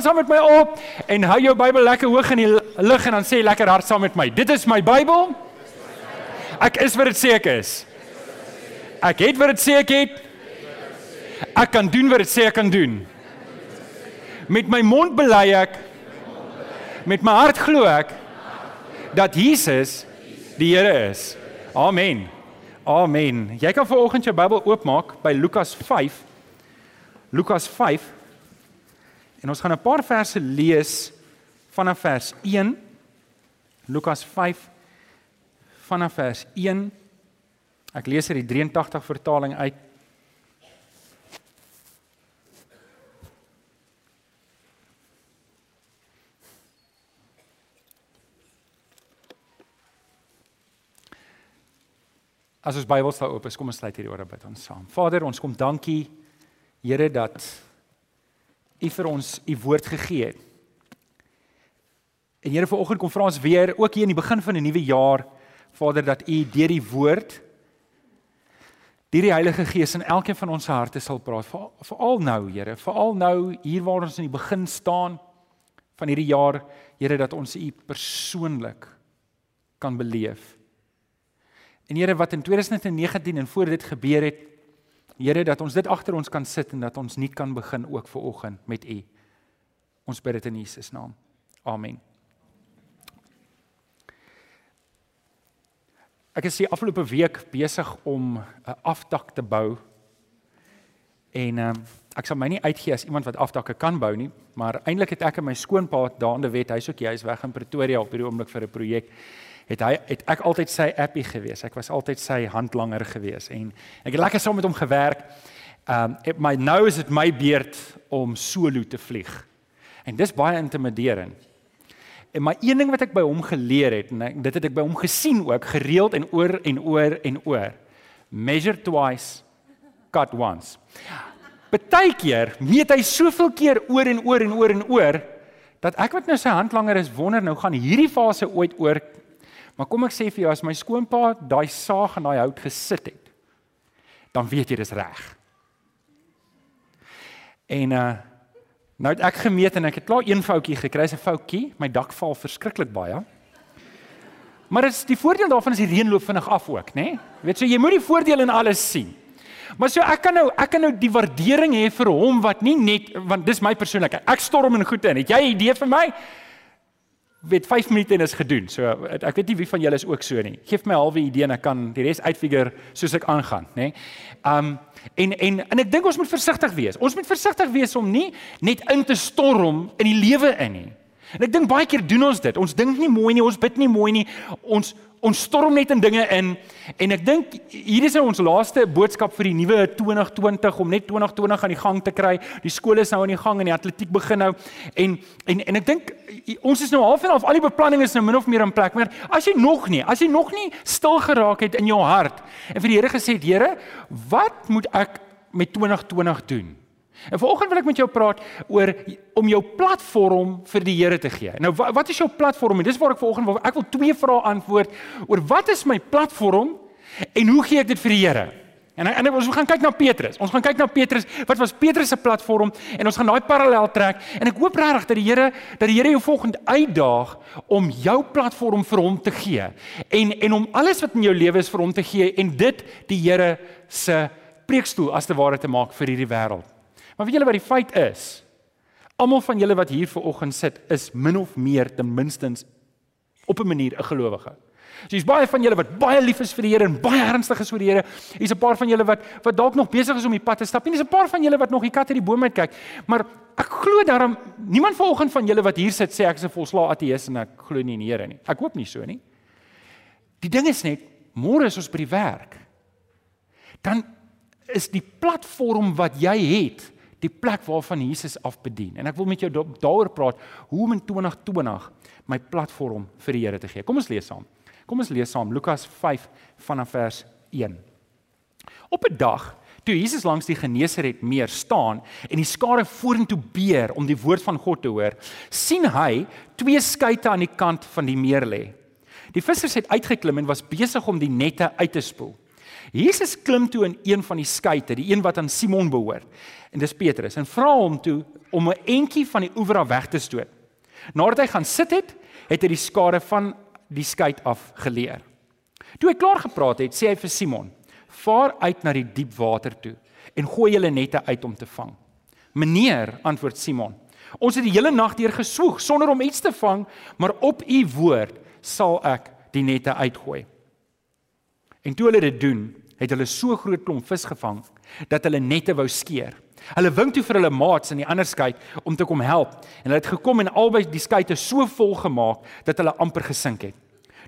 staan saam met my op en hou jou Bybel lekker hoog in die lug en dan sê lekker hard saam met my. Dit is my Bybel. Ek is wat dit sê ek is. Ek het wat dit sê ek het. Ek kan doen wat dit sê ek kan doen. Met my mond bely ek met my hart glo ek dat Jesus die Here is. Amen. Amen. Jy kan vanoggend jou Bybel oopmaak by Lukas 5. Lukas 5. En ons gaan 'n paar verse lees vanaf vers 1. Lukas 5 vanaf vers 1. Ek lees uit die 83 vertaling uit. As ons Bybel staan oop is, kom ons sluit hierdie ore bid ons saam. Vader, ons kom dankie Here dat U vir ons U woord gegee het. En Here, vanoggend kom vra ons weer, ook hier in die begin van 'n nuwe jaar, Vader, dat U deur die woord deur die Heilige Gees in elkeen van ons harte sal praat. Veral nou, Here, veral nou hier waar ons in die begin staan van hierdie jaar, Here, dat ons U persoonlik kan beleef. En Here wat in 2019 en voor dit gebeur het, Here dat ons dit agter ons kan sit en dat ons nie kan begin ook vir oggend met U. Ons bid dit in Jesus naam. Amen. Ek is die afgelope week besig om 'n afdak te bou. En ehm um, ek sal my nie uitgee as iemand wat afdakke kan bou nie, maar eintlik het ek en my skoonpa daande wet, hy's ook hy's weg in Pretoria op hierdie oomblik vir 'n projek het hy het ek altyd sy appie gewees. Ek was altyd sy handlanger gewees en ek het lekker saam met hom gewerk. Um my nou is dit my beurt om solo te vlieg. En dis baie intimiderend. En my een ding wat ek by hom geleer het en dit het ek by hom gesien ook gereeld en oor en oor en oor. Measure twice, cut once. Partykeer meet hy soveel keer oor en oor en oor en oor dat ek wat nou sy handlanger is wonder nou gaan hierdie fase ooit oor Maar kom ek sê vir jou as my skoonpa daai saag en daai hout gesit het, dan weet jy dis reg. En uh nou het ek gemeet en ek het klaar een foutjie gekry, 'n foutjie, my dak val verskriklik baie. Maar dit is die voordeel daarvan is die reën loop vinnig af ook, né? Nee? Weet so jy moet die voordeel in alles sien. Maar so ek kan nou ek kan nou die waardering hê vir hom wat nie net want dis my persoonlikheid. Ek storm in goed in. Het jy 'n idee vir my? Weet 5 minute en is gedoen. So ek weet nie wie van julle is ook so nie. Geef my 'n halwe idee en ek kan die res uitfigure soos ek aangaan, nê? Nee? Um en en en ek dink ons moet versigtig wees. Ons moet versigtig wees om nie net in te storm in die lewe in nie. En ek dink baie keer doen ons dit. Ons dink nie mooi nie, ons bid nie mooi nie. Ons ons storm net in dinge in en ek dink hier is nou ons laaste boodskap vir die nuwe 2020 om net 2020 aan die gang te kry. Die skole is nou aan die gang en die atletiek begin nou en en en ek dink ons is nou half en half al die beplanning is nou min of meer in plek. Maar as jy nog nie, as jy nog nie stil geraak het in jou hart en vir die Here gesê het, Here, wat moet ek met 2020 doen? En vanoggend wil ek met jou praat oor om jou platform vir die Here te gee. Nou wat is jou platform? En dis waar ek vanoggend wil ek wil twee vrae antwoord oor wat is my platform en hoe gee ek dit vir die Here? En en ons gaan kyk na Petrus. Ons gaan kyk na Petrus. Wat was Petrus se platform? En ons gaan daai parallel trek en ek hoop regtig dat die Here dat die Here jou volgende uitdaag om jou platform vir hom te gee. En en om alles wat in jou lewe is vir hom te gee en dit die Here se preekstoel as te ware te maak vir hierdie wêreld. Maar weet julle wat die feit is? Almal van julle wat hier vooroggend sit, is min of meer ten minstens op 'n manier 'n gelowige. So hier's baie van julle wat baie lief is vir die Here en baie ernstig is oor die Here. Hier's 'n paar van julle wat wat dalk nog besig is om die pad te stap. En hier's 'n paar van julle wat nog die kat uit die boom uit kyk. Maar ek glo daarom niemand vanoggend van julle wat hier sit sê ek is 'n volslae ateïs en ek glo nie in die Here nie. Ek hoop nie so nie. Die ding is net, môre is ons by die werk. Dan is die platform wat jy het die plek waarvan Jesus afbedien. En ek wil met jou daaroor praat hoe om in 2020 my platform vir die Here te gee. Kom ons lees saam. Kom ons lees saam Lukas 5 vanaf vers 1. Op 'n dag toe Jesus langs die Genesaret meer staan en die skare vorentoe beer om die woord van God te hoor, sien hy twee skuite aan die kant van die meer lê. Die vissers het uitgeklim en was besig om die nette uit te spoel. Jesus klim toe in een van die skuite, die een wat aan Simon behoort. En dis Petrus en vra hom toe om 'n entjie van die oewer af weg te stoot. Nadat hy gaan sit het, het hy die skare van die skuit af geleer. Toe hy klaar gepraat het, sê hy vir Simon: "Vaar uit na die diep water toe en gooi julle nette uit om te vang." "Meneer," antwoord Simon, "ons het die hele nag deur geswoeg sonder om iets te vang, maar op u woord sal ek die nette uitgooi." En toe hulle dit doen, het hulle so groot klomp vis gevang dat hulle nette wou skeer. Hulle wink toe vir hulle maats in die ander skei om te kom help en hulle het gekom en albei die skeite so vol gemaak dat hulle amper gesink het.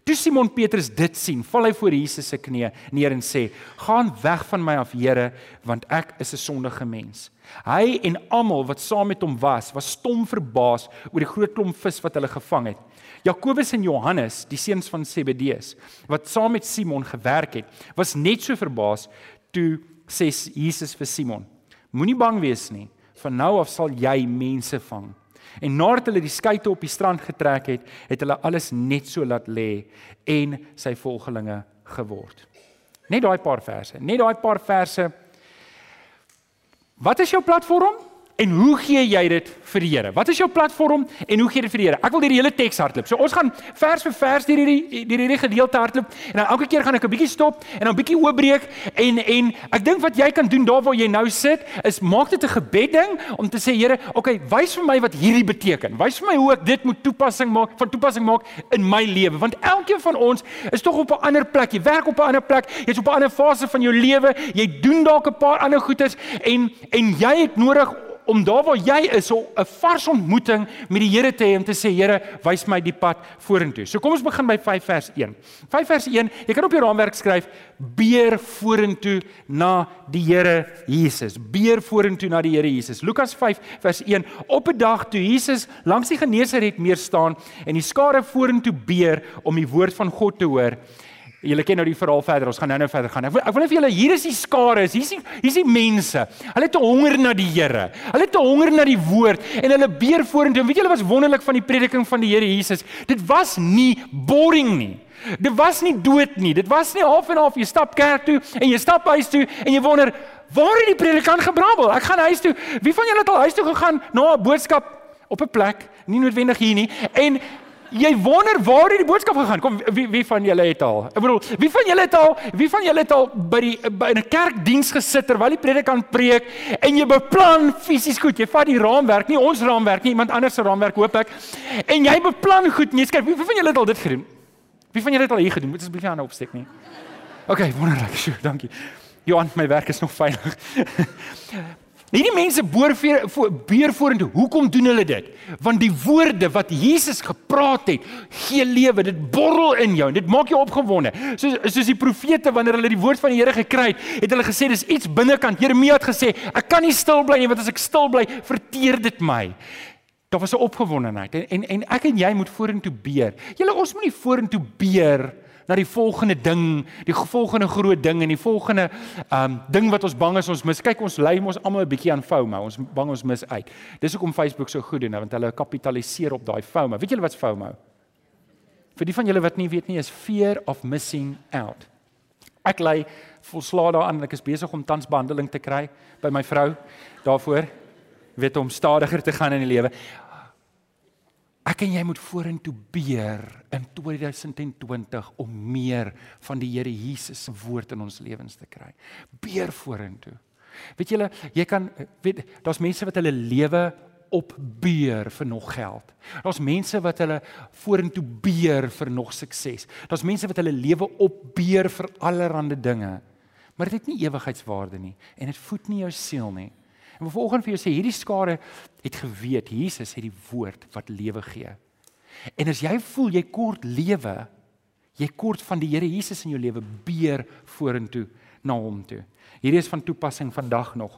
Toe Simon Petrus dit sien, val hy voor Jesus se knieë neer en sê: "Gaan weg van my af, Here, want ek is 'n sondige mens." Hy en almal wat saam met hom was, was stom verbaas oor die groot klomp vis wat hulle gevang het. Jakobus en Johannes, die seuns van Zebedeus, wat saam met Simon gewerk het, was net so verbaas toe sê Jesus vir Simon: "Moenie bang wees nie, van nou af sal jy mense vang." En nadat hulle die skeye op die strand getrek het, het hulle alles net so laat lê en sy volgelinge geword. Net daai paar verse. Net daai paar verse. Wat is jou platform? En hoe gee jy dit vir die Here? Wat is jou platform en hoe gee dit vir die Here? Ek wil hierdie hele teks hardloop. So ons gaan vers vir vers deur hierdie deur hierdie gedeelte hardloop en dan elke keer gaan ek 'n bietjie stop en dan 'n bietjie oopbreek en en ek dink wat jy kan doen daar waar jy nou sit is maak dit 'n gebed ding om te sê Here, okay, wys vir my wat hierdie beteken. Wys vir my hoe ek dit moet toepassing maak van toepassing maak in my lewe want elkeen van ons is tog op 'n ander plek. Jy werk op 'n ander plek. Jy's op 'n ander fase van jou lewe. Jy doen dalk 'n paar ander goeders en en jy het nodig om daar waar jy is, 'n vars ontmoeting met die Here te hê om te sê Here, wys my die pad vorentoe. So kom ons begin by 5 vers 1. 5 vers 1, jy kan op jou raamwerk skryf: Beer vorentoe na die Here Jesus. Beer vorentoe na die Here Jesus. Lukas 5 vers 1. Op 'n dag toe Jesus langs die Genesaret meer staan en die skare vorentoe beer om die woord van God te hoor, Julle ken nou die verhaal verder. Ons gaan nou-nou verder gaan. Ek wil ek wil net vir julle hier is die skare, hier is hier is die mense. Hulle het 'n honger na die Here. Hulle het 'n honger na die woord en hulle beer vorentoe. Weet julle wat wonderlik van die prediking van die Here Jesus? Dit was nie boring nie. Dit was nie dood nie. Dit was nie half en half jy stap kerk toe en jy stap huis toe en jy wonder waar het die predikant gebrabbel? Ek gaan huis toe. Wie van julle het al huis toe gegaan na 'n boodskap op 'n plek, nie noodwendig hier nie. En jy wonder waar het die boodskap gegaan? Kom wie wie van julle het al? Ek bedoel, wie van julle het al, wie van julle het al by die by 'n kerkdiens gesit terwyl die predikant preek en jy beplan fisies goed. Jy vat die raamwerk, nie ons raamwerk nie, iemand anders se raamwerk hoop ek. En jy beplan goed. Nee, skryf, wie van julle het al dit gedoen? Wie van julle het al hier gedoen? Moet asseblief jou hande opsteek nie. OK, wonderlik. Sjoe, dankie. Johan, my werk is nog veilig. Hierdie mense boor beer vorentoe. Hoekom doen hulle dit? Want die woorde wat Jesus gepraat het, gee lewe. Dit borrel in jou en dit maak jou opgewonde. Soos soos die profete wanneer hulle die woord van die Here gekry het, het hulle gesê dis iets binnekant. Jeremia het gesê, ek kan nie stil bly nie want as ek stil bly, verteer dit my. Daar was 'n opgewondenheid en en, en ek en jy moet vorentoe beer. Julle ons moet nie vorentoe beer nie na die volgende ding, die volgende groot ding en die volgende um ding wat ons bang is ons mis. Kyk, ons lei mos almal 'n bietjie aan FOMO. Ons bang ons mis uit. Dis hoekom Facebook so goed doen, want hulle kapitaliseer op daai FOMO. Weet julle wat FOMO? Vir die van julle wat nie weet nie, is fear of missing out. Ek lei volslaa daaraan ek is besig om tans behandeling te kry by my vrou daarvoor weet om stadiger te gaan in die lewe. Ek en jy moet vorentoe beer in 2020 om meer van die Here Jesus se woord in ons lewens te kry. Beer vorentoe. Weet julle, jy kan weet daar's mense wat hulle lewe opbeer vir nog geld. Daar's mense wat hulle vorentoe beer vir nog sukses. Daar's mense wat hulle lewe opbeer vir allerlei dinge. Maar dit het nie ewigheidswaarde nie en dit voed nie jou siel nie. En vanoggend vir jou sê hierdie skare het geweet Jesus het die woord wat lewe gee. En as jy voel jy kort lewe, jy kort van die Here Jesus in jou lewe beer vorentoe na hom toe. Hierdie is van toepassing vandag nog.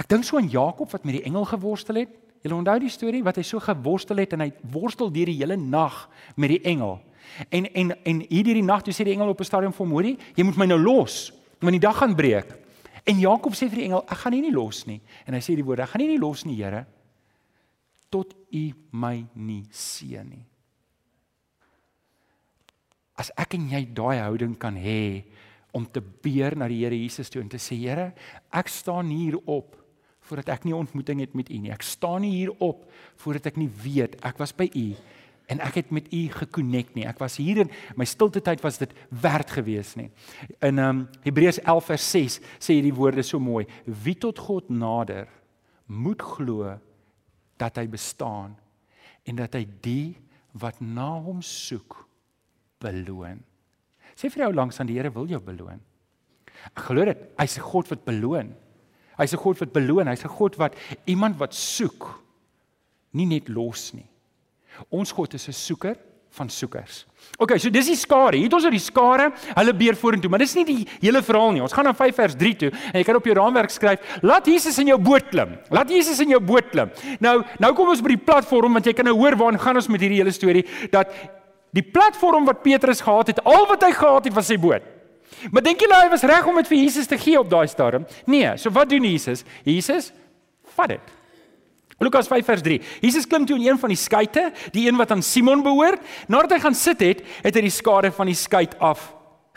Ek dink so aan Jakob wat met die engel geworstel het. Jy onthou die storie wat hy so geworstel het en hy worstel deur die hele nag met die engel. En en en hierdie die nag toe sê die engel op 'n stadium vir hom: "Hoorie, jy moet my nou los, want die dag gaan breek." En Jakob sê vir die engel, ek gaan nie nie los nie. En hy sê die woorde, ek gaan nie nie los nie, Here, tot U my nie seën nie. As ek en jy daai houding kan hê om te beer na die Here Jesus toe en te sê Here, ek staan hier op voordat ek nie ontmoeting het met U nie. Ek staan nie hier op voordat ek nie weet ek was by U en ek het met U gekonnek nie. Ek was hier in my stilte tyd was dit werd geweest nie. In um, Hebreërs 11 vers 6 sê hierdie woorde so mooi: Wie tot God nader, moet glo dat hy bestaan en dat hy die wat na hom soek beloon. Sê vir jou langs aan die Here wil jou beloon. Ek glo dit. Hy's 'n God wat beloon. Hy's 'n God wat beloon. Hy's 'n God wat iemand wat soek nie net los nie. Ons God is 'n soeker van soekers. OK, so dis die skare. Hier het ons oor die skare. Hulle beer vorentoe, maar dis nie die hele verhaal nie. Ons gaan na 5 vers 3 toe en jy kan op jou raamwerk skryf: "Laat Jesus in jou boot klim. Laat Jesus in jou boot klim." Nou, nou kom ons by die platform want jy kan nou hoor waarheen gaan ons met hierdie hele storie dat die platform wat Petrus gehad het, al wat hy gehad het was sy boot. Maar dink julle hy was reg om dit vir Jesus te gee op daai stadium? Nee, so wat doen Jesus? Jesus vat dit. Lukas 5 vers 3. Jesus klim toe in een van die skuite, die een wat aan Simon behoort. Nadat hy gaan sit het, het hy die skare van die skuit af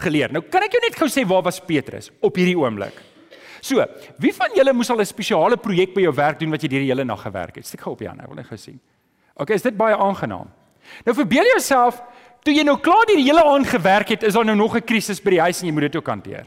geleer. Nou kan ek jou net gou sê waar was Petrus op hierdie oomblik? So, wie van julle moes al 'n spesiale projek by jou werk doen wat jy die hele nag gewerk het? Steek gou op die hand, ek wil net gou sien. OK, is dit baie aangenaam? Nou verbeel jouself, toe jy nou klaar die hele aand gewerk het, is daar nou nog 'n krisis by die huis en jy moet dit ook hanteer.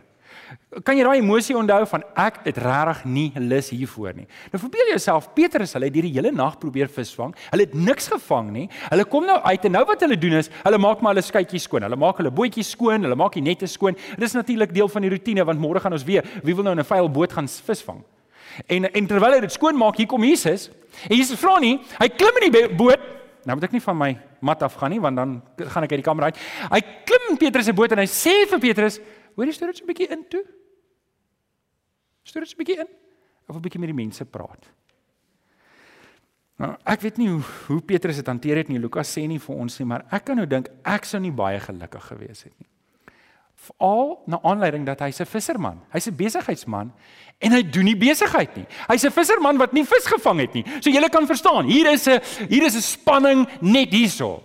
Kan jy daai emosie onthou van ek het regtig nie lus hiervoor nie. Nou verbeel jouself Petrus, hulle het hierdie hele nag probeer visvang. Hulle het niks gevang nie. Hulle kom nou uit en nou wat hulle doen is, hulle maak maar hulle skytjies skoon. Hulle maak hulle bootjies skoon, hulle maak die nette skoon. Dit is natuurlik deel van die rotine want môre gaan ons weer. Wie wil nou in 'n vuil boot gaan visvang? En en terwyl hy dit skoon maak, hier kom Jesus. En Jesus vra nie, hy klim in die boot. Nou moet ek nie van my mat af gaan nie want dan gaan ek uit die kamer uit. Hy klim in Petrus se boot en hy sê vir Petrus, Hoor jy stoor dit so 'n bietjie in toe? Stoor dit so 'n bietjie in of 'n bietjie met die mense praat. Nou, ek weet nie hoe hoe Petrus dit hanteer het nie. Lukas sê nie vir ons nie, maar ek kan nou dink ek sou nie baie gelukkig gewees het nie. Veral na aanleiding dat hy's 'n visserman. Hy's 'n besigheidsman en hy doen nie besigheid nie. Hy's 'n visserman wat nie vis gevang het nie. So jy kan verstaan, hier is 'n hier is 'n spanning net hierso.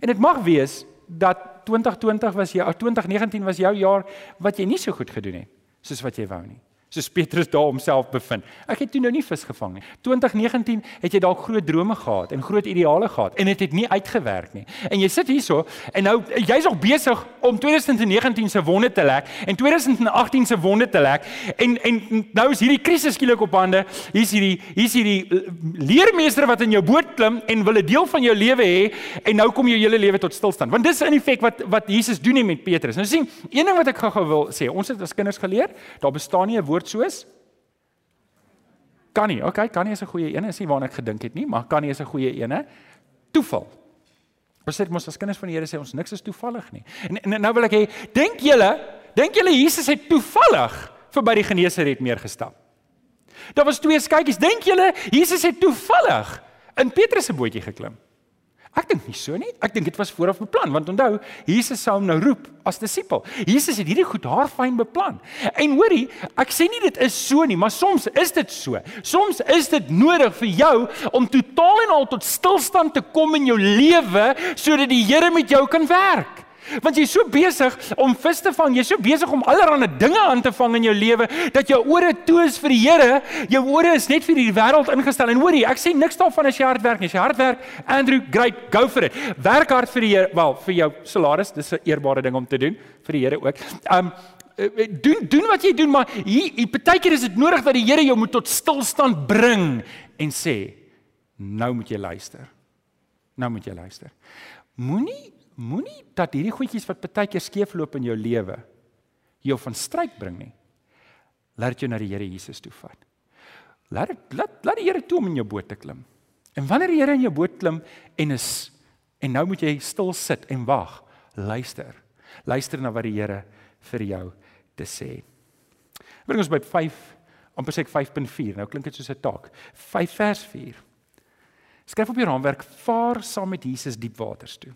En dit mag wees dat 2020 was jou 2019 was jou jaar wat jy nie so goed gedoen het soos wat jy wou nie soos Petrus daar homself bevind. Ek het toe nou nie vis gevang nie. 2019 het jy dalk groot drome gehad en groot ideale gehad en dit het, het nie uitgewerk nie. En jy sit hierso en nou jy's nog besig om 2019 se wonde te lek en 2018 se wonde te lek en en nou is hierdie krisis skielik op hande. Hier's hierdie hier's hierdie leermeester wat in jou boot klim en wil 'n deel van jou lewe hê en nou kom jou hele lewe tot stilstand. Want dis in effek wat wat Jesus doen nie met Petrus. Nou sien, een ding wat ek gou-gou wil sê, ons het as kinders geleer, daar bestaan nie 'n soos kan nie. Okay, kan nie is 'n goeie een, is nie waarna ek gedink het nie, maar kan nie is 'n goeie een. Toeval. Ons sê mos as kinders van die Here sê ons niks is toevallig nie. En, en nou wil ek hê, dink julle, dink julle Jesus het toevallig verby die Genesaret meer gestap? Daar was twee skytjies. Dink julle Jesus het toevallig in Petrus se bootjie geklim? Ek dink nie so nie. Ek dink dit was vooraf beplan want onthou, Jesus sou hom nou roep as disipel. Jesus het hierdie goed haarfyn beplan. En hoorie, ek sê nie dit is so nie, maar soms is dit so. Soms is dit nodig vir jou om totaal en al tot stilstand te kom in jou lewe sodat die Here met jou kan werk. Want jy's so besig om vis te vang, jy's so besig om allerlei dinge aan te vang in jou lewe dat jou ore toe is vir die Here. Jou ore is net vir die wêreld ingestel. En hoorie, ek sê niks daarvan as jy hard werk nie. As jy hard werk, Andrew, great, go for it. Werk hard vir die Here, wel, vir jou salaris, dis 'n eerbare ding om te doen vir die Here ook. Um doen doen wat jy doen, maar hier, hier partykeer is dit nodig dat die Here jou moet tot stilstand bring en sê, nou moet jy luister. Nou moet jy luister. Moenie moenie dat hierdie goedjies wat baie keer skeefloop in jou lewe jou van stryd bring nie. Laat dit jou na die Here Jesus toe vat. Laat dit laat laat die Here toe om in jou boot te klim. En wanneer die Here in jou boot klim en is en nou moet jy stil sit en wag, luister. Luister na wat die Here vir jou te sê. Bring ons by 5 amper sê ek 5.4. Nou klink dit soos 'n taak. 5 vers 4. Skryf op jou raamwerk: Vaar saam met Jesus diep waters toe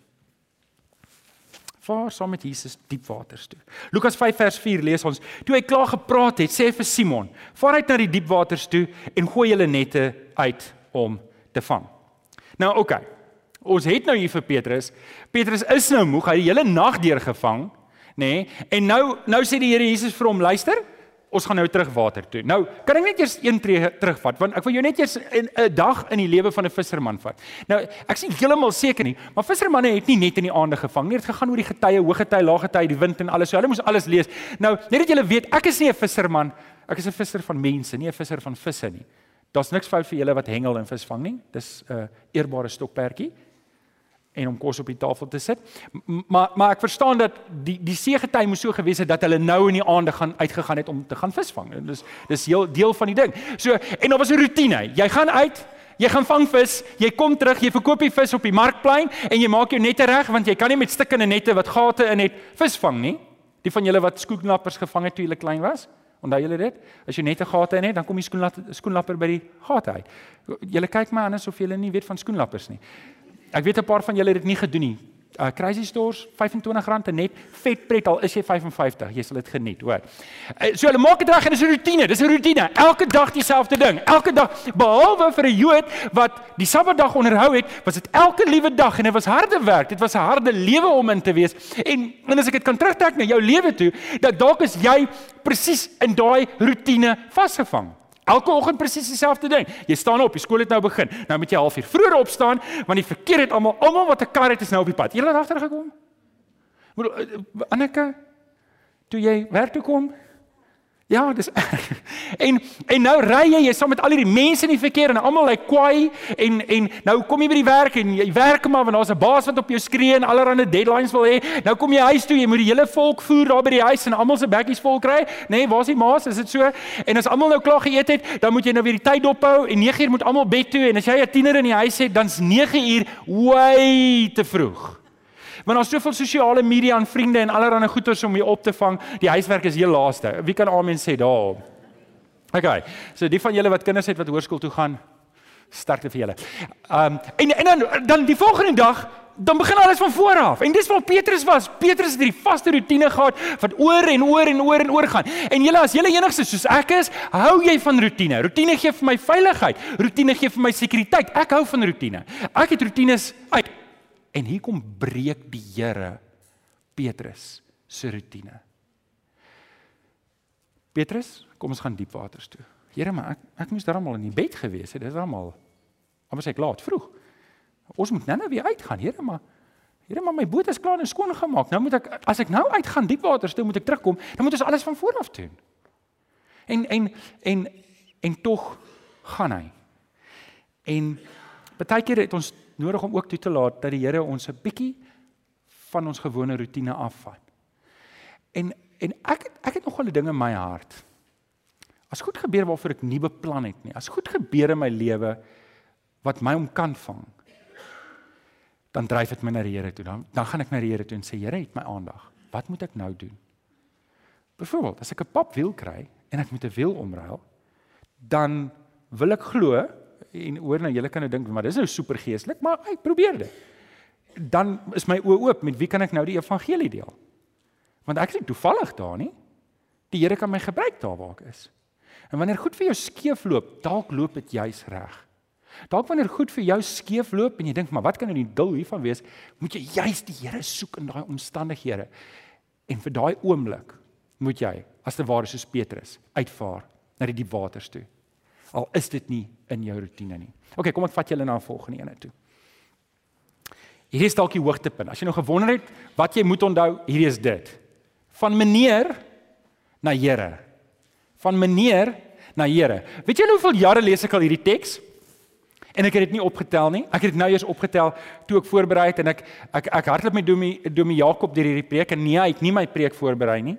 vaar saam met Jesus diep waters toe. Lukas 5 vers 4 lees ons: Toe hy klaar gepraat het, sê hy vir Simon: "Vaar uit na die diep waters toe en gooi julle nette uit om te vang." Nou oké. Okay. Ons het nou hier vir Petrus. Petrus is nou moeg, hy het die hele nag deur gevang nê? Nee? En nou nou sê die Here Jesus vir hom, luister, ons gaan nou terug water toe. Nou, kan ek net eers een tree terugvat want ek wil jou net eers 'n dag in die lewe van 'n visserman vat. Nou, ek sien heeltemal seker nie, maar vissermanne het nie net in die aande gevang nie. Dit het gegaan oor die getye, hoë getye, lae getye, die wind en alles. So hulle moes alles lees. Nou, net dat julle weet, ek is nie 'n visserman. Ek is 'n visser van mense, nie 'n visser van visse nie. Daar's niks fout vir julle wat hengel en vis vang nie. Dis 'n uh, eerbare stokperdjie en om kos op die tafel te sit. Maar maar ek verstaan dat die die seegety moes so gewees het dat hulle nou in die aande gaan uitgegaan het om te gaan visvang. Dis dis heel deel van die ding. So en daar was 'n rotine. Jy gaan uit, jy gaan vang vis, jy kom terug, jy verkoop die vis op die markplein en jy maak jou nette reg want jy kan nie met stikkende nette wat gate in het vis vang nie. Die van julle wat skoenlappers gevang het toe julle klein was. Onthou julle dit? As jy net 'n gate in het, dan kom die skoenlapper skoenlapper by die gate uit. Julle kyk my aan asof julle nie weet van skoenlappers nie. Ek weet 'n paar van julle het dit nie gedoen nie. Uh Crazy Stores R25 'n net vet pret al is jy 55. Jy sal dit geniet, hoor. Uh, so hulle maak dit reg en dis 'n rotine. Dis 'n rotine. Elke dag dieselfde ding. Elke dag behalwe vir 'n Jood wat die Sabbatdag onderhou het, was dit elke liewe dag en dit was harde werk. Dit was 'n harde lewe om in te wees. En en as ek dit kan terugtrek na jou lewe toe, dat dalk is jy presies in daai rotine vasgevang. Elke oggend presies dieselfde ding. Jy staan op, die skool het nou begin. Nou moet jy halfuur vroeër opstaan want die verkeer het almal almal wat 'n kar het is nou op die pad. Jy het agter gekom. Moet eh, Anneke toe jy werk toe kom, Ja, dis erg. En en nou ry jy, jy saam met al hierdie mense in die verkeer en almal lyk kwaai en en nou kom jy by die werk en jy werk maar want daar's 'n baas wat op jou skree en allerlei deadlines wil hê. Nou kom jy huis toe, jy moet die hele volk voer daar by die huis en almal se bekkies vol kry. Nê, nee, waar's die maas? Is dit so? En as almal nou klaar geëet het, dan moet jy nou weer die tyd dophou en 9uur moet almal bed toe en as jy 'n tiener in die huis het, dan's 9uur way te vroeg. Want daar's soveel sosiale media en vriende en allerlei goeters om jou op te vang. Die huiswerk is heel laaste. Wie kan amen sê daar? OK. So die van julle wat kinders het wat hoërskool toe gaan, sterkte vir julle. Um en en dan dan die volgende dag dan begin alles van voor af. En dis waar Petrus was. Petrus het hierdie vaste rotine gehad wat oor en oor en oor en oor gaan. En julle as julle enigste soos ek is, hou jy van rotine. Rotine gee vir my veiligheid. Rotine gee vir my sekuriteit. Ek hou van rotine. Ek het rotines uit En hier kom breek die Here Petrus se rotine. Petrus, kom ons gaan diep waters toe. Here, maar ek ek moes darmal in die bed gewees het. Dis darmal. Maar sê ek laat vroeg. Ons moet nou nou weer uitgaan, Here, maar Here, maar my boot is klaar en skoon gemaak. Nou moet ek as ek nou uitgaan diep waters toe, moet ek terugkom. Dan moet ons alles van voor af doen. En en en en tog gaan hy. En baie keer het ons nodig om ook toe te laat dat die Here ons 'n bietjie van ons gewone rotine afvat. En en ek ek het nog wel 'n ding in my hart. As goed gebeur waarvoor ek nie beplan het nie. As goed gebeur in my lewe wat my om kan vang. Dan dryf dit my na die Here toe. Dan dan gaan ek na die Here toe en sê Here, het my aandag. Wat moet ek nou doen? Byvoorbeeld, as ek 'n pap wiel kry en ek moet 'n wiel omruil, dan wil ek glo en hoor nou julle kan nou dink maar dis nou super geestelik, maar ek probeer dit. Dan is my oë oop met wie kan ek nou die evangelie deel? Want ek is nie toevallig daar nie. Die Here kan my gebruik daar waar ek is. En wanneer goed vir jou skeefloop, dalk loop dit juis reg. Dalk wanneer goed vir jou skeefloop en jy dink maar wat kan nou die dul hiervan wees, moet jy juis die Here soek in daai omstandighede. En vir daai oomblik moet jy as te ware soos Petrus uitvaar na die diep waters toe al is dit nie in jou rotine nie. OK, kom ek vat julle na 'n volgende ene toe. Hier is dalk die hoogtepunt. As jy nou gewonder het wat jy moet onthou, hier is dit. Van meneer na Here. Van meneer na Here. Weet jy hoeveel jare lees ek al hierdie teks? En ek het dit nie opgetel nie. Ek het dit nou eers opgetel toe ek voorberei het en ek ek ek hardloop met Domie Domie Jakob deur hierdie preek en nee, hy het nie my preek voorberei nie.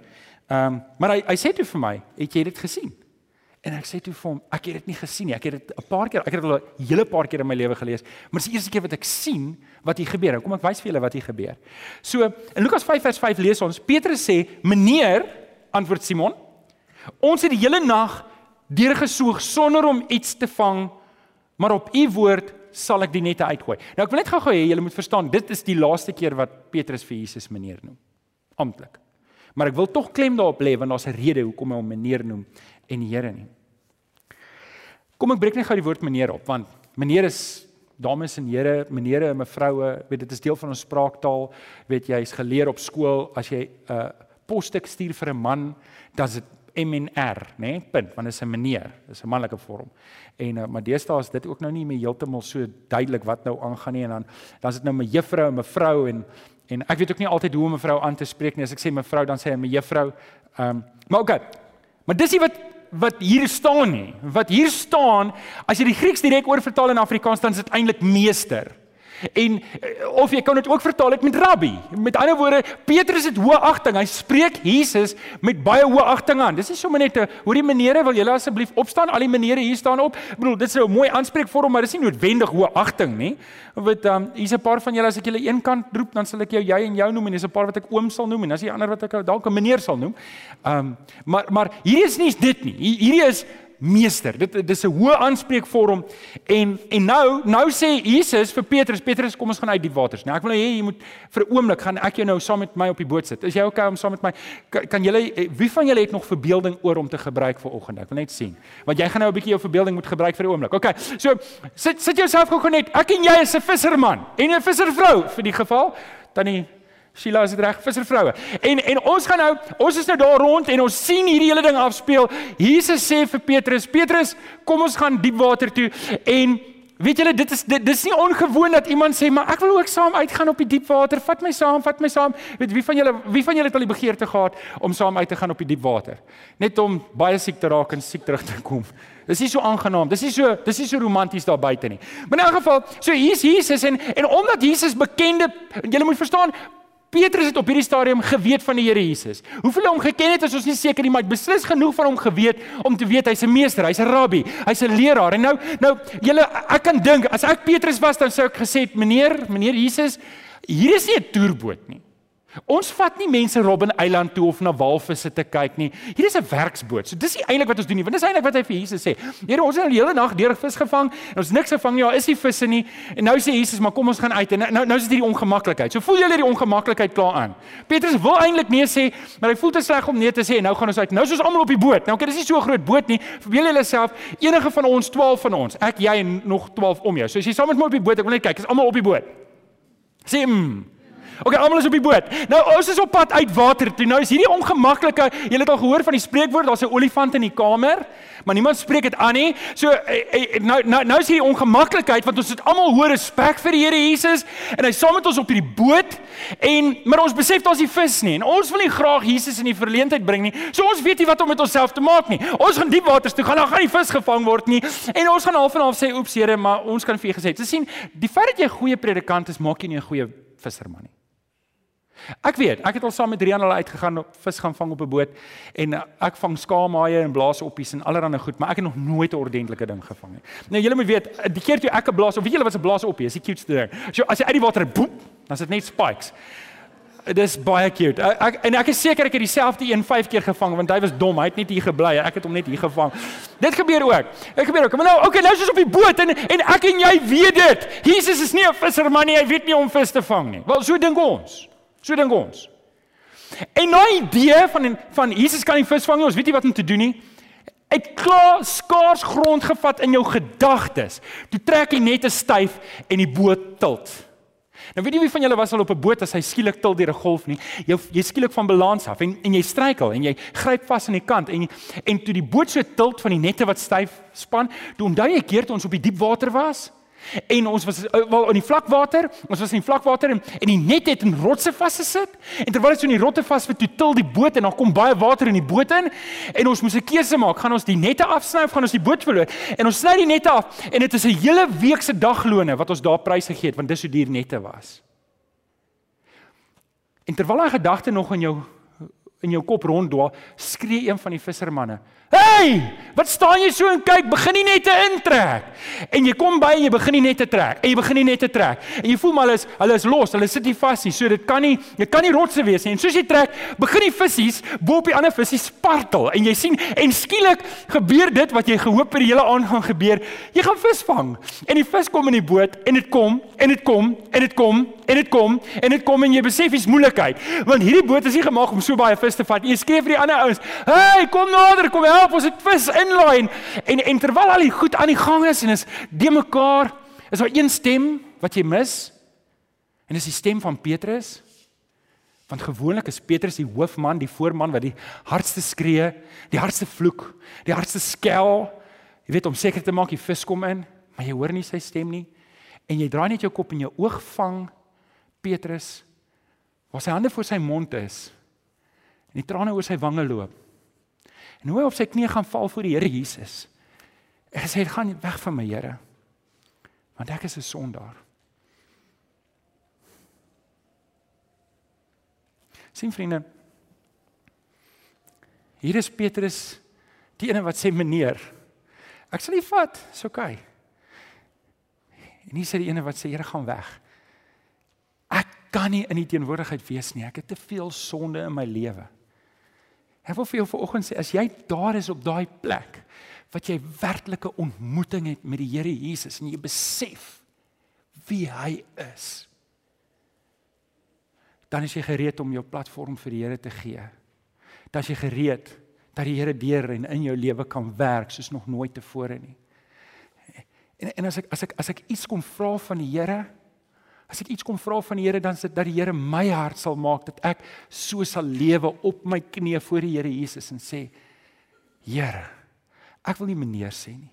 Ehm um, maar hy hy sê toe vir my, "Het jy dit gesien?" En ek sê toe vir hom, ek het dit nie gesien nie. Ek het dit 'n paar keer, ek het dit al 'n hele paar keer in my lewe gelees, maar dis die eerste keer wat ek sien wat hier gebeur. Kom ek wys vir julle wat hier gebeur. So, in Lukas 5 vers 5 lees ons, Petrus sê, "Meneer," antwoord Simon, "ons het die hele nag deurgesoog sonder om iets te vang, maar op u woord sal ek die nette uitgooi." Nou ek wil net gou-gou hê julle moet verstaan, dit is die laaste keer wat Petrus vir Jesus meneer noem. Amptelik. Maar ek wil tog klem daarop lê want daar's 'n rede hoekom hy hom meneer noem en die Here nie. Kom ek breek net gou die woord meneer op want meneer is dames en here, menere en mevroue, weet dit is deel van ons spraaktaal. Weet jy, jy's geleer op skool as jy 'n uh, posstuk stuur vir 'n man, dan is dit M en R, nê? Nee? Punt, want dit is 'n meneer, dis 'n manlike vorm. En uh, maar deesdae is dit ook nou nie meer heeltemal so duidelik wat nou aangaan nie en dan dan is dit nou mevrou en mevrou en en ek weet ook nie altyd hoe om mevrou aan te spreek nie. As ek sê mevrou, dan sê hy mevrou. Ehm, um, maar okay. Maar dis nie wat wat hier staan nie. Wat hier staan, as jy die Grieks direk oorvertaal in Afrikaans, dan is dit eintlik meester. En eh, of jy kan dit ook vertaal met rabbi. Met ander woorde, Petrus het hoë agting. Hy spreek Jesus met baie hoë agting aan. Dis nie sommer net 'n hoorie menere, wil julle asseblief opstaan? Al die menere hier staan op. Ek bedoel, dit is 'n mooi aanspreekvorm, maar dis nie noodwendig hoë agting nie. Want ehm um, hier's 'n paar van julle as ek julle een kant roep, dan sal ek jou jy en jou noem en dis 'n paar wat ek oom sal noem en as jy ander wat ek dalk 'n meneer sal noem. Ehm um, maar maar hier is nie dit nie. Hierdie is meester. Dit dis 'n hoë aanspreekvorm en en nou nou sê Jesus vir Petrus, Petrus, kom ons gaan uit die waters. Nou ek wil hê jy moet vir 'n oomblik gaan ek jou nou saam met my op die boot sit. Is jy okay om saam met my kan, kan julle eh, wie van julle het nog verbeelding oor om te gebruik vir oggend? Ek wil net sien. Want jy gaan nou 'n bietjie jou verbeelding moet gebruik vir 'n oomblik. Okay. So sit sit jouself gou net. Ek en jy is 'n visserman en 'n visservrou vir die geval. Tannie Sheila is dit reg visservroue. En en ons gaan nou ons is nou daar rond en ons sien hierdie hele ding afspeel. Jesus sê vir Petrus, Petrus, kom ons gaan diep water toe en weet julle dit is dit dis nie ongewoon dat iemand sê maar ek wil ook saam uitgaan op die diep water. Vat my saam, vat my saam. Weet wie van julle wie van julle het al die begeerte gehad om saam uit te gaan op die diep water? Net om baie siek te raak en siek terug te kom. Dis nie so aangenaam. Dis nie so dis nie so romanties daar buite nie. Maar in elk geval, so hier's Jesus en en omdat Jesus bekende julle moet verstaan Petrus het op hierdie stadium geweet van die Here Jesus. Hoeveel hom geken het, is ons nie seker nie, maar hy het beslis genoeg van hom geweet om te weet hy's 'n meester, hy's 'n rabbi, hy's 'n leraar. En nou nou julle ek kan dink as ek Petrus was dan sou ek gesê het, meneer, meneer Jesus, hier is nie 'n toerboot nie. Ons vat nie mense Robben Eiland toe of na walvisse te kyk nie. Hier is 'n werksboot. So dis eintlik wat ons doen nie, want dis eintlik wat hy vir Jesus sê. Here, ons het al die hele nag deur vis gevang en ons niks gevang nie. Ja, is nie visse nie. En nou sê Jesus, maar kom ons gaan uit. En nou nou, nou is dit hierdie ongemaklikheid. So voel julle die ongemaklikheid klaar aan. Petrus wil eintlik nee sê, maar hy voel te sleg om nee te sê en nou gaan ons uit. Nou is ons almal op die boot. Nou, okay, dis nie so 'n groot boot nie. Verbeel julle self, enige van ons 12 van ons, ek, jy en nog 12 om jou. So as jy saam met my op die boot, ek wil net kyk, is almal op die boot. Sê, mm, Okay, almal is op die boot. Nou ons is op pad uit water toe. Nou is hierdie ongemaklike, julle het al gehoor van die spreekwoord, daar's 'n olifant in die kamer, maar niemand spreek dit aan nie. So eh, eh, nou nou nou is hierdie ongemaklikheid want ons het almal hoë respek vir die Here Jesus en hy saam met ons op hierdie boot en maar ons besef daar's nie vis nie en ons wil nie graag Jesus in die verleentheid bring nie. So ons weet nie wat om met onsself te maak nie. Ons gaan diep waters toe gaan, dan gaan die vis gevang word nie en ons gaan half en half sê oeps Here, maar ons kan vir u gesê. Jy sien, die feit dat jy 'n goeie predikant is, maak jy nie 'n goeie visserman nie. Ek weet, ek het al saam met Rian al uitgegaan op vis gaan vang op 'n boot en uh, ek vang skaamhaie en blaasoppies en allerlei goed, maar ek het nog nooit 'n ordentlike ding gevang nie. Nou julle moet weet, die keer toe ek 'n blaas, of weet julle wat 'n blaasoppie is? Die cutest ding. So as jy uit die water boep, dan is dit net spikes. Dit is baie cute. Ek, ek en ek is seker ek het dieselfde een 5 keer gevang want hy was dom. Hy het net hier gebly. Ek het hom net hier gevang. Dit gebeur ook. Dit gebeur ook. Maar nou, okay, nou is ons op die boot en en ek en jy weet dit. Jesus is nie 'n visserman nie. Hy weet nie om vis te vang nie. Wel, so dink ons. So dink ons. En nou idee van van Jesus kan nie vis vang. Ons weet nie wat om te doen nie. Ek klaar skaars grond gevat in jou gedagtes. Toe trek jy net 'n styf en die boot tilt. Nou weet jy wie van julle was al op 'n boot as hy skielik tilt deur 'n golf nie? Jy jy skielik van balans af en en jy struikel en jy gryp vas aan die kant en en toe die boot so tilt van die nette wat styf span, toe onthou jy keer toe ons op die diep water was? En ons was eh, wel in die vlakwater, ons was in die vlakwater en, en die net het in rotse vasgesit. En terwyl dit so in die rotte vas vir toe til die boot en dan kom baie water in die boot in en ons moes 'n keuse maak, gaan ons die nette afsny of gaan ons die boot verloor? En ons sny die nette af en dit is 'n hele week se daglone wat ons daar prys gegee het want dis hoe duur nette was. En terwyl daai gedagte nog in jou in jou kop ronddwaal, skree een van die vissermanne: Hey, wat staan jy so en kyk? Begin nie net te intrek. En jy kom by en jy begin nie net te trek. En jy begin nie net te trek. En jy voel maar hulle is hulle is los. Hulle sit nie vas nie. So dit kan nie dit kan nie rotse wees nie. En soos jy trek, begin die visse bo op die ander visse spartel. En jy sien en skielik gebeur dit wat jy gehoop het die hele aand gaan gebeur. Jy gaan vis vang. En die vis kom in die boot en dit kom en dit kom en dit kom en dit kom en dit kom en jy besef dis moeilikheid. Want hierdie boot is nie gemaak om so baie vis te vat. Jy skree vir die ander ouens: "Hey, kom nader, kom help, ons het vis inlaai." En en terwyl al die goed aan die gang is en is de mekaar Is daar een stem wat jy mis? En dis die stem van Petrus. Want gewoonlik is Petrus die hoofman, die voorman wat die hardste skree, die hardste vloek, die hardste skel. Jy weet om seker te maak die vis kom in, maar jy hoor nie sy stem nie. En jy draai net jou kop en jou oog vang Petrus waar sy hande voor sy mond is. En die trane oor sy wange loop. En hoe hy op sy knie gaan val voor die Here Jesus. En hy sê gaan weg van my Here. Want ek is 'n sondaar. Sien vriende. Hier is Petrus, die ene wat sê meneer. Ek sal nie vat, is okay. En hier sê die ene wat sê Here gaan weg. Ek kan nie in die teenwoordigheid wees nie. Ek het te veel sonde in my lewe. Ek wil vir jou vanoggend sê as jy daar is op daai plek wat jy werklike ontmoeting het met die Here Jesus en jy besef wie hy is dan is jy gereed om jou platform vir die Here te gee. Dan is jy gereed dat die Here deur en in jou lewe kan werk soos nog nooit tevore nie. En en as ek as ek as ek iets kom vra van die Here, as ek iets kom vra van die Here dan is dit dat die Here my hart sal maak dat ek so sal lewe op my knieë voor die Here Jesus en sê Here, ek wil nie meneer sê nie.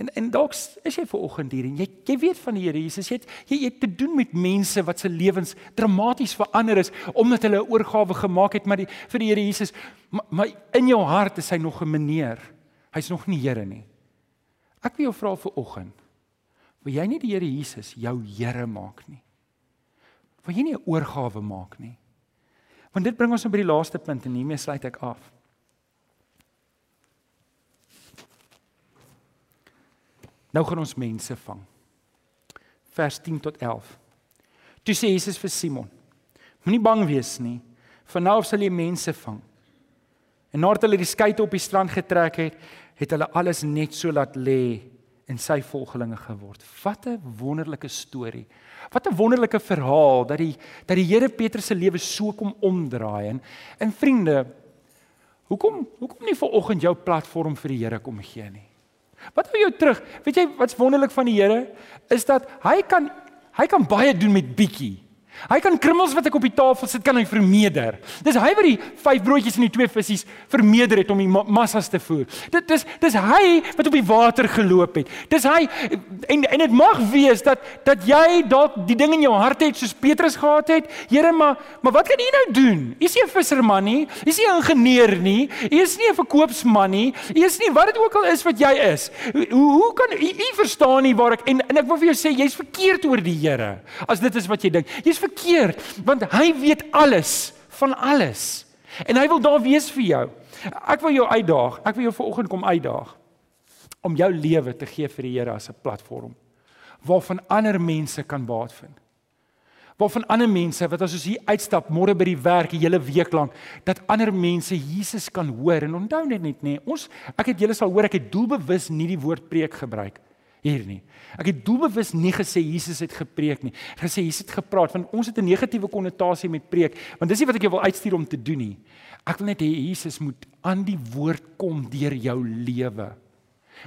En en dalk is jy ver oggend hier en jy jy weet van die Here Jesus. Jy het jy het te doen met mense wat se lewens dramaties verander is omdat hulle 'n oorgawe gemaak het met die vir die Here Jesus. Maar, maar in jou hart is hy nog 'n meneer. Hy's nog nie Here nie. Ek wil jou vra vir oggend. Wil jy nie die Here Jesus jou Here maak nie? Wil jy nie 'n oorgawe maak nie? Want dit bring ons op by die laaste punt en hiermee sluit ek af. Nou gaan ons mense vang. Vers 10 tot 11. Toe sê Jesus vir Simon: Moenie bang wees nie. Van nou sal jy mense vang. En nadat hulle die skei op die strand getrek het, het hulle alles net so laat lê en sy volgelinge geword. Wat 'n wonderlike storie. Wat 'n wonderlike verhaal dat die dat die Here Petrus se lewe so kom omdraai en en vriende, hoekom hoekom nie vir oggend jou platform vir die Here kom gee nie? Wat hou jou terug? Weet jy wat's wonderlik van die Here is dat hy kan hy kan baie doen met bietjie. Hy kan krummels wat ek op die tafel sit kan hy vermeerder. Dis hy wat die vyf broodjies en die twee visse vermeerder het om die massas te voer. Dit dis dis hy wat op die water geloop het. Dis hy en en dit mag wees dat dat jy dalk die ding in jou hart het soos Petrus gehad het. Here, maar maar wat kan jy nou doen? U is nie 'n visserman nie. U is nie 'n ingenieur nie. U is nie 'n verkoopsman nie. U is nie wat dit ook al is wat jy is. Hoe hoe kan u u verstaan nie waar ek en en ek wil vir jou sê jy's verkeerd oor die Here. As dit is wat jy dink. Jy's verkeerd want hy weet alles van alles en hy wil daar wees vir jou. Ek wil jou uitdaag. Ek wil jou vanoggend kom uitdaag om jou lewe te gee vir die Here as 'n platform waarvan ander mense kan baat vind. Waarvan ander mense wat as ons hier uitstap môre by die werk die hele week lank dat ander mense Jesus kan hoor en onthou net net nê. Ons ek het julle sal hoor ek het doelbewus nie die woord preek gebruik hier nie. Ek het doelbewus nie gesê Jesus het gepreek nie. Ek gesê Jesus het gepraat want ons het 'n negatiewe konnotasie met preek, want dis nie wat ek jou wil uitstuur om te doen nie. Ek wil net hê Jesus moet aan die woord kom deur jou lewe.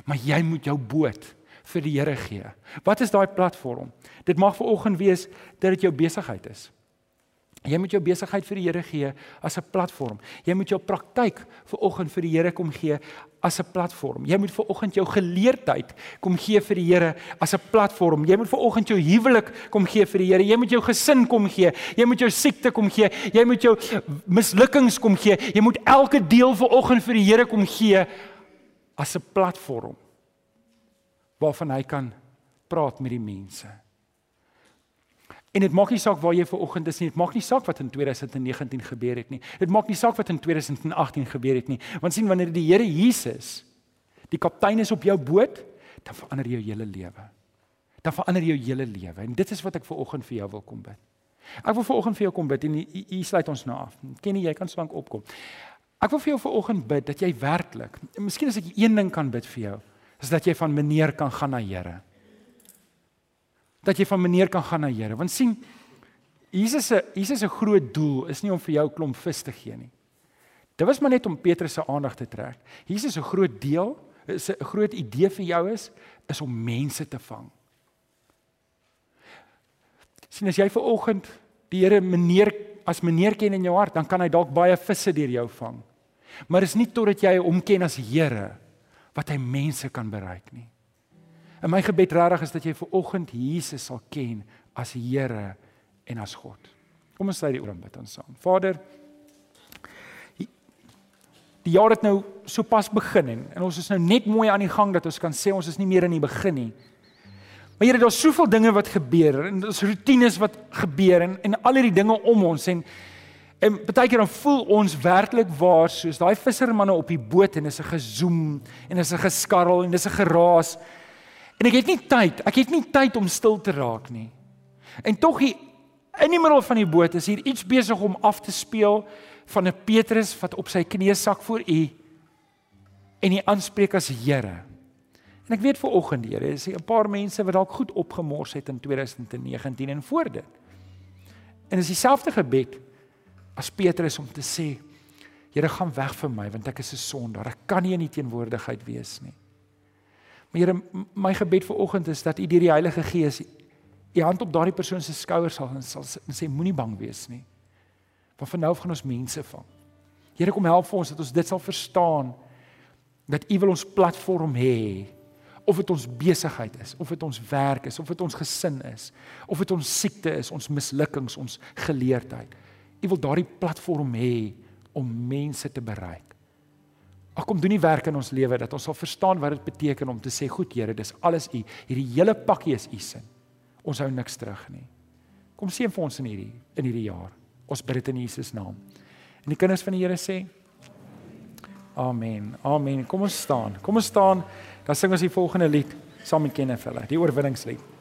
Maar jy moet jou boot vir die Here gee. Wat is daai platform? Dit mag vir oggend wees dat dit jou besigheid is. Jy moet jou besigheid vir die Here gee as 'n platform. Jy moet jou praktyk vir oggend vir die Here kom gee as 'n platform. Jy moet vir oggend jou geleerdheid kom gee vir die Here as 'n platform. Jy moet vir oggend jou huwelik kom gee vir die Here. Jy moet jou gesin kom gee. Jy moet jou siekte kom gee. Jy moet jou mislukkings kom gee. Jy moet elke deel vir oggend vir die Here kom gee as 'n platform waarvan hy kan praat met die mense. En dit maak nie saak waar jy ver oggend is nie. Dit maak nie saak wat in 2019 gebeur het nie. Dit maak nie saak wat in 2018 gebeur het nie. Want sien wanneer die Here Jesus die kaptein is op jou boot, dan verander jou hele lewe. Dan verander jou hele lewe. En dit is wat ek ver oggend vir jou wil kom bid. Ek wil ver oggend vir jou kom bid en hier sluit ons nou af. Ken jy, kan slank opkom. Ek wil vir jou ver oggend bid dat jy werklik, miskien as ek een ding kan bid vir jou, is dat jy van meneer kan gaan na Here dat jy van meneer kan gaan na Here. Want sien, Jesus se Jesus se groot doel is nie om vir jou 'n klomp vis te gee nie. Dit was maar net om Petrus se aandag te trek. Jesus se groot deel, 'n groot idee vir jou is is om mense te vang. sien as jy ver oggend die Here meneer as meneer ken in jou hart, dan kan hy dalk baie visse deur jou vang. Maar is nie totdat jy hom ken as Here wat hy mense kan bereik nie. En my gebed regtig is dat jy ver oggend Jesus sal ken as Here en as God. Kom ons sluit die oor en bid ons saam. Vader, die jaar het nou sopas begin en, en ons is nou net mooi aan die gang dat ons kan sê ons is nie meer in die begin nie. Maar Here, daar's soveel dinge wat gebeur en ons rotines wat gebeur en en al hierdie dinge om ons en en baie keer dan voel ons werklik waar soos daai vissermanne op die boot en is 'n gezoem en is 'n geskarrel en dis 'n geraas. En ek het nie tyd, ek het nie tyd om stil te raak nie. En tog hier in die middel van die boot is hier iets besig om af te speel van 'n Petrus wat op sy knieë sak voor U en hy aanspreek as Here. En ek weet vir oggend Here, is 'n paar mense wat dalk goed opgemors het in 2019 en voor dit. En is dieselfde gebed as Petrus om te sê Here gaan weg van my want ek is 'n sondaar. Ek kan nie in U teenwoordigheid wees nie. Maar Here, my gebed vir oggend is dat U deur die Heilige Gees U hand op daardie persoon se skouers sal en sal sê moenie bang wees nie. Want van nou af gaan ons mense vang. Here kom help vir ons dat ons dit sal verstaan dat U wil ons platform hê of dit ons besigheid is, of dit ons werk is, of dit ons gesin is, of dit ons siekte is, ons mislukkings, ons geleerdheid. U wil daardie platform hê om mense te bereik. Ag kom doen die werk in ons lewe dat ons sal verstaan wat dit beteken om te sê goed Here, dis alles U. Hierdie hele pakkie is U sin. Ons hou niks terug nie. Kom seën vir ons in hierdie in hierdie jaar. Ons bid dit in Jesus naam. En die kinders van die Here sê Amen. Amen. Kom ons staan. Kom ons staan. Dan sing ons die volgende lied saam met Kenneth hulle, die oorwinningslied.